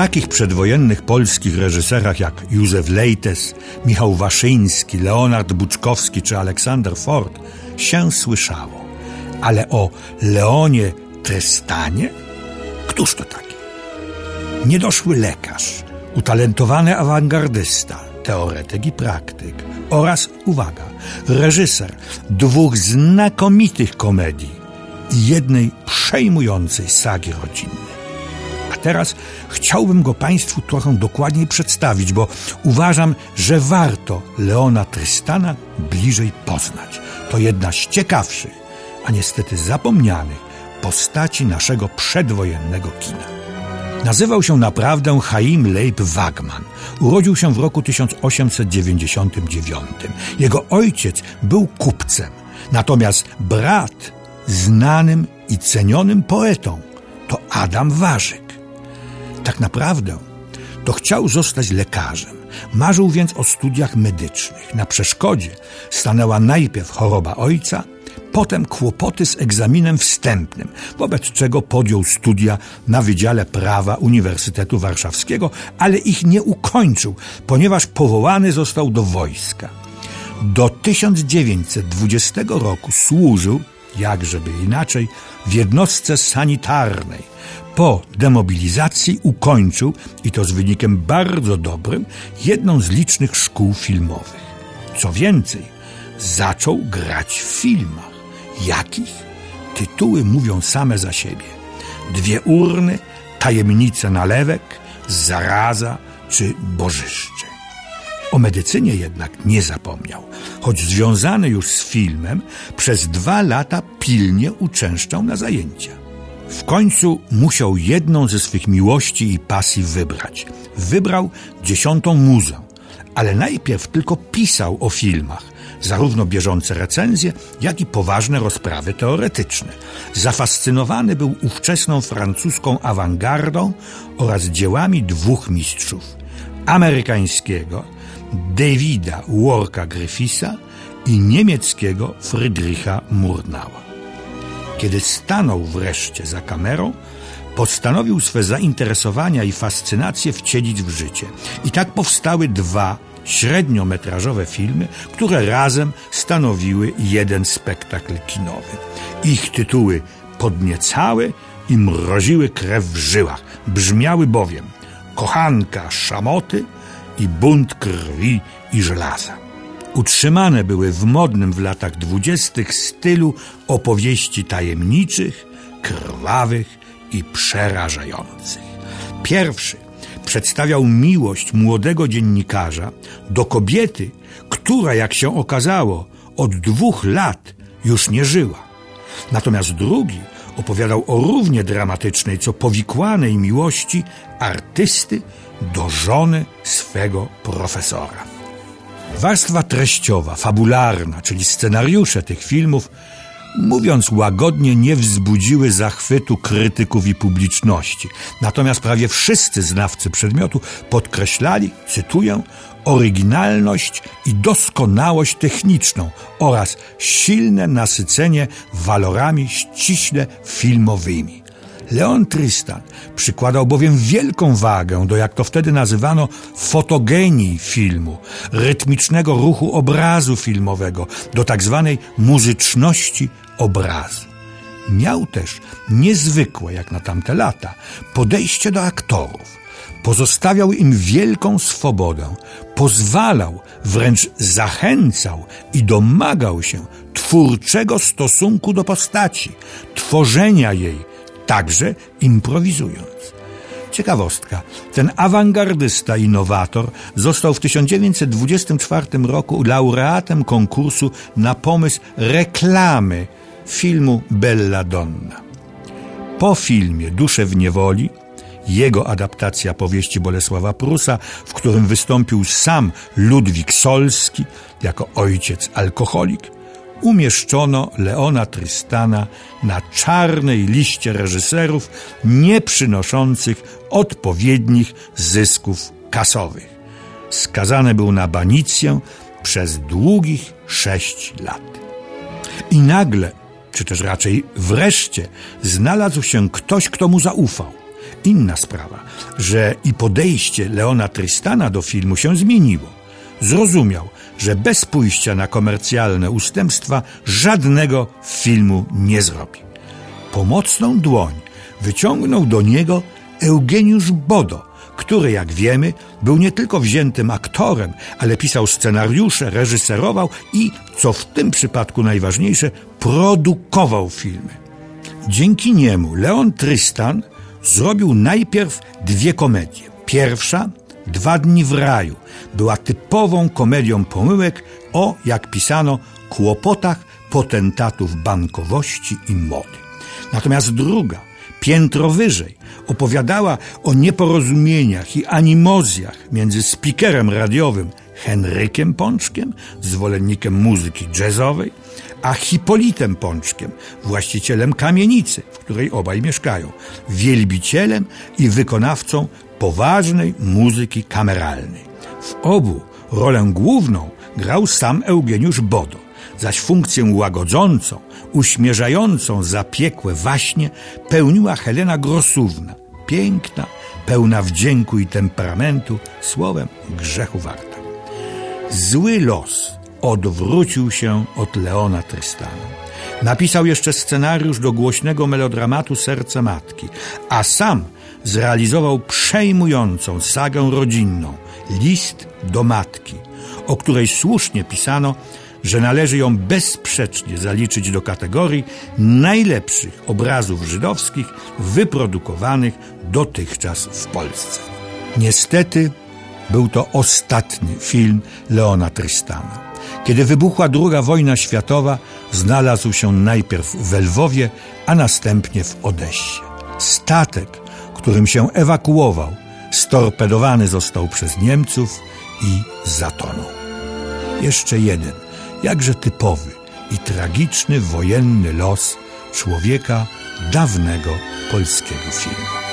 takich przedwojennych polskich reżyserach jak Józef Lejtes, Michał Waszyński, Leonard Buczkowski czy Aleksander Ford się słyszało. Ale o Leonie Trystanie? Któż to taki? Niedoszły lekarz, utalentowany awangardysta, teoretyk i praktyk oraz, uwaga, reżyser dwóch znakomitych komedii i jednej przejmującej sagi rodzinnej. Teraz chciałbym go Państwu trochę dokładniej przedstawić, bo uważam, że warto Leona Trystana bliżej poznać. To jedna z ciekawszych, a niestety zapomnianych postaci naszego przedwojennego kina. Nazywał się naprawdę Chaim Leib Wagman. Urodził się w roku 1899. Jego ojciec był kupcem, natomiast brat znanym i cenionym poetą to Adam Warzyk. Tak naprawdę to chciał zostać lekarzem. Marzył więc o studiach medycznych. Na przeszkodzie stanęła najpierw choroba ojca, potem kłopoty z egzaminem wstępnym, wobec czego podjął studia na Wydziale Prawa Uniwersytetu Warszawskiego, ale ich nie ukończył, ponieważ powołany został do wojska. Do 1920 roku służył, jakżeby inaczej, w jednostce sanitarnej. Po demobilizacji ukończył, i to z wynikiem bardzo dobrym, jedną z licznych szkół filmowych. Co więcej, zaczął grać w filmach. Jakich? Tytuły mówią same za siebie. Dwie urny, tajemnice nalewek, zaraza czy bożyszcze. O medycynie jednak nie zapomniał, choć związany już z filmem przez dwa lata pilnie uczęszczał na zajęcia. W końcu musiał jedną ze swych miłości i pasji wybrać. Wybrał dziesiątą muzę, ale najpierw tylko pisał o filmach, zarówno bieżące recenzje, jak i poważne rozprawy teoretyczne. Zafascynowany był ówczesną francuską awangardą oraz dziełami dwóch mistrzów amerykańskiego Davida Worka Griffisa i niemieckiego Friedricha Murnau'a. Kiedy stanął wreszcie za kamerą, postanowił swe zainteresowania i fascynacje wcielić w życie. I tak powstały dwa średniometrażowe filmy, które razem stanowiły jeden spektakl kinowy. Ich tytuły podniecały i mroziły krew w żyłach. Brzmiały bowiem Kochanka Szamoty i Bunt Krwi i Żelaza. Utrzymane były w modnym w latach dwudziestych stylu opowieści tajemniczych, krwawych i przerażających. Pierwszy przedstawiał miłość młodego dziennikarza do kobiety, która, jak się okazało, od dwóch lat już nie żyła. Natomiast drugi opowiadał o równie dramatycznej, co powikłanej miłości artysty do żony swego profesora. Warstwa treściowa, fabularna, czyli scenariusze tych filmów mówiąc łagodnie, nie wzbudziły zachwytu krytyków i publiczności. Natomiast prawie wszyscy znawcy przedmiotu podkreślali, cytuję, oryginalność i doskonałość techniczną oraz silne nasycenie walorami ściśle filmowymi. Leon Tristan przykładał bowiem wielką wagę do, jak to wtedy nazywano, fotogenii filmu, rytmicznego ruchu obrazu filmowego, do tak zwanej muzyczności obrazu. Miał też niezwykłe, jak na tamte lata, podejście do aktorów. Pozostawiał im wielką swobodę, pozwalał, wręcz zachęcał i domagał się twórczego stosunku do postaci, tworzenia jej, także improwizując. Ciekawostka. Ten awangardysta, innowator został w 1924 roku laureatem konkursu na pomysł reklamy filmu Bella Donna. Po filmie Dusze w niewoli jego adaptacja powieści Bolesława Prusa, w którym wystąpił sam Ludwik Solski jako ojciec alkoholik, umieszczono Leona Tristana na czarnej liście reżyserów nie przynoszących odpowiednich zysków kasowych. Skazany był na banicję przez długich sześć lat. I nagle, czy też raczej wreszcie, znalazł się ktoś, kto mu zaufał. Inna sprawa, że i podejście Leona Tristana do filmu się zmieniło. Zrozumiał, że bez pójścia na komercjalne ustępstwa żadnego filmu nie zrobi. Pomocną dłoń wyciągnął do niego Eugeniusz Bodo, który, jak wiemy, był nie tylko wziętym aktorem, ale pisał scenariusze, reżyserował i, co w tym przypadku najważniejsze, produkował filmy. Dzięki niemu Leon Tristan zrobił najpierw dwie komedie. Pierwsza, Dwa dni w raju, była typową komedią pomyłek o, jak pisano, kłopotach potentatów bankowości i mody. Natomiast druga, piętro wyżej, opowiadała o nieporozumieniach i animozjach między spikerem radiowym Henrykiem Pączkiem, zwolennikiem muzyki jazzowej, a Hipolitem Pączkiem, właścicielem kamienicy, w której obaj mieszkają, wielbicielem i wykonawcą poważnej muzyki kameralnej. W obu rolę główną grał sam Eugeniusz Bodo, zaś funkcję łagodzącą, uśmierzającą zapiekłe waśnie pełniła Helena Grosówna, piękna, pełna wdzięku i temperamentu, słowem grzechu warta. Zły los odwrócił się od Leona Tristana. Napisał jeszcze scenariusz do głośnego melodramatu Serce Matki, a sam zrealizował przejmującą sagę rodzinną List do Matki, o której słusznie pisano, że należy ją bezsprzecznie zaliczyć do kategorii najlepszych obrazów żydowskich wyprodukowanych dotychczas w Polsce. Niestety był to ostatni film Leona Tristana. Kiedy wybuchła II wojna światowa, znalazł się najpierw w Lwowie, a następnie w Odessie. Statek, którym się ewakuował, storpedowany został przez Niemców i zatonął. Jeszcze jeden, jakże typowy i tragiczny wojenny los człowieka dawnego polskiego filmu.